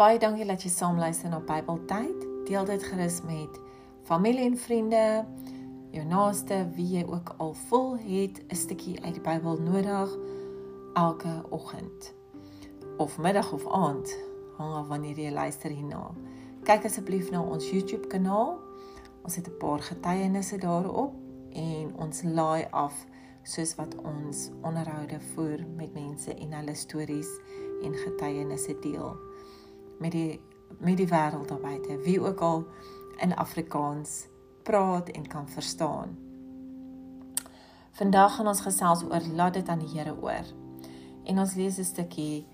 Baie dankie dat jy saam luister na Bybeltyd. Deel dit gerus met familie en vriende, jou naaste, wie jy ook al voel het 'n stukkie uit die Bybel nodig elke oggend of middag of aand, hang af wanneer jy luister hierna. Kyk asseblief na ons YouTube kanaal. Ons het 'n paar getuienisse daarop en ons laai af soos wat ons onderhoude voer met mense en hulle stories en getuienisse deel met die met die wêreld daar buite wie ook al in Afrikaans praat en kan verstaan. Vandag gaan ons gesels oor laat dit aan die Here oor. En ons lees 'n stukkie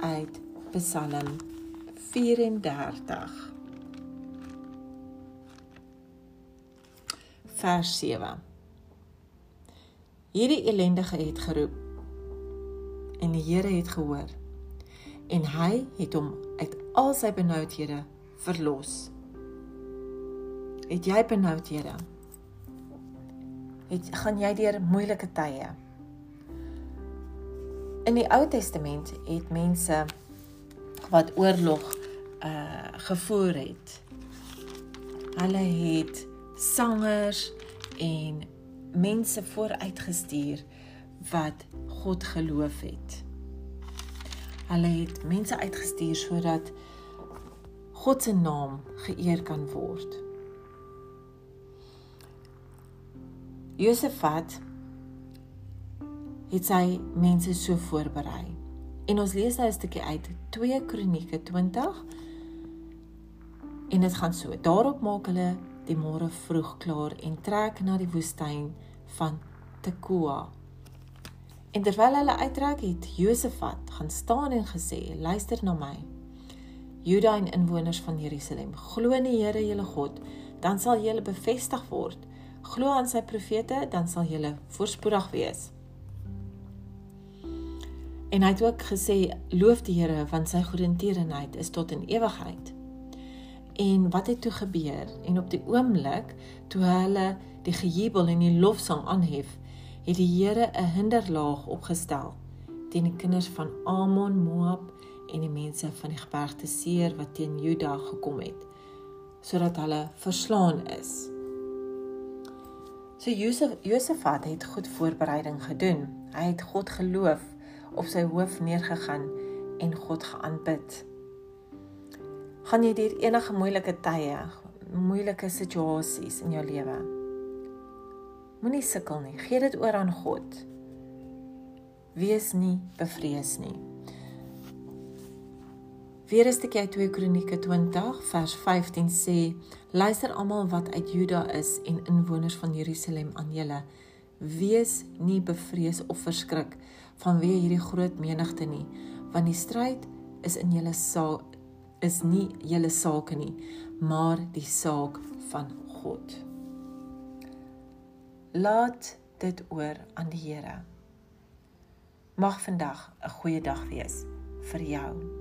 uit Psalm 34 vers 7. Hierdie ellendige het geroep en die Here het gehoor en hy het hom uit al sy benoudhede verlos. Het jy benoudhede? Het gaan jy deur moeilike tye? In die Ou Testament het mense wat oorlog uh gevoer het. Hulle het sangers en mense vooruitgestuur wat God geloof het. Hulle het mense uitgestuur sodat God se naam geëer kan word. Josafat het sy mense so voorberei. En ons lees nou 'n stukkie uit 2 Kronieke 20. En dit gaan so: Daarop maak hulle die môre vroeg klaar en trek na die woestyn van Tekoa En terwyl hulle uittrek het Josafat gaan staan en gesê: "Luister na my. Juda en inwoners van Jerusalem, glo in die Here julle God, dan sal julle bevestig word. Glo aan sy profete, dan sal julle voorspoedig wees." En hy het ook gesê: "Loof die Here, want sy goedertierenheid is tot in ewigheid." En wat het toe gebeur? En op die oomblik toe hulle die gejubel en die lofsang aanhef, het die Here 'n hinderlaag opgestel teen die kinders van Amon, Moab en die mense van die gebergte Seir wat teen Juda gekom het sodat hulle verslaan is. So Josef Josafat het goed voorbereiding gedoen. Hy het God geloof op sy hoof neergegaan en God geaanbid. Gaan jy deur enige moeilike tye, moeilike situasies in jou lewe? Moenie sukkel nie. Gee dit oor aan God. Wees nie bevrees nie. Weer is dit uit 2 Kronieke 20 vers 15 sê: Luister almal wat uit Juda is en inwoners van Jerusalem aan julle. Wees nie bevrees of verskrik vanweë hierdie groot menigte nie, want die stryd is in julle saak is nie julle saak nie, maar die saak van God. Laat dit oor aan die Here. Mag vandag 'n goeie dag wees vir jou.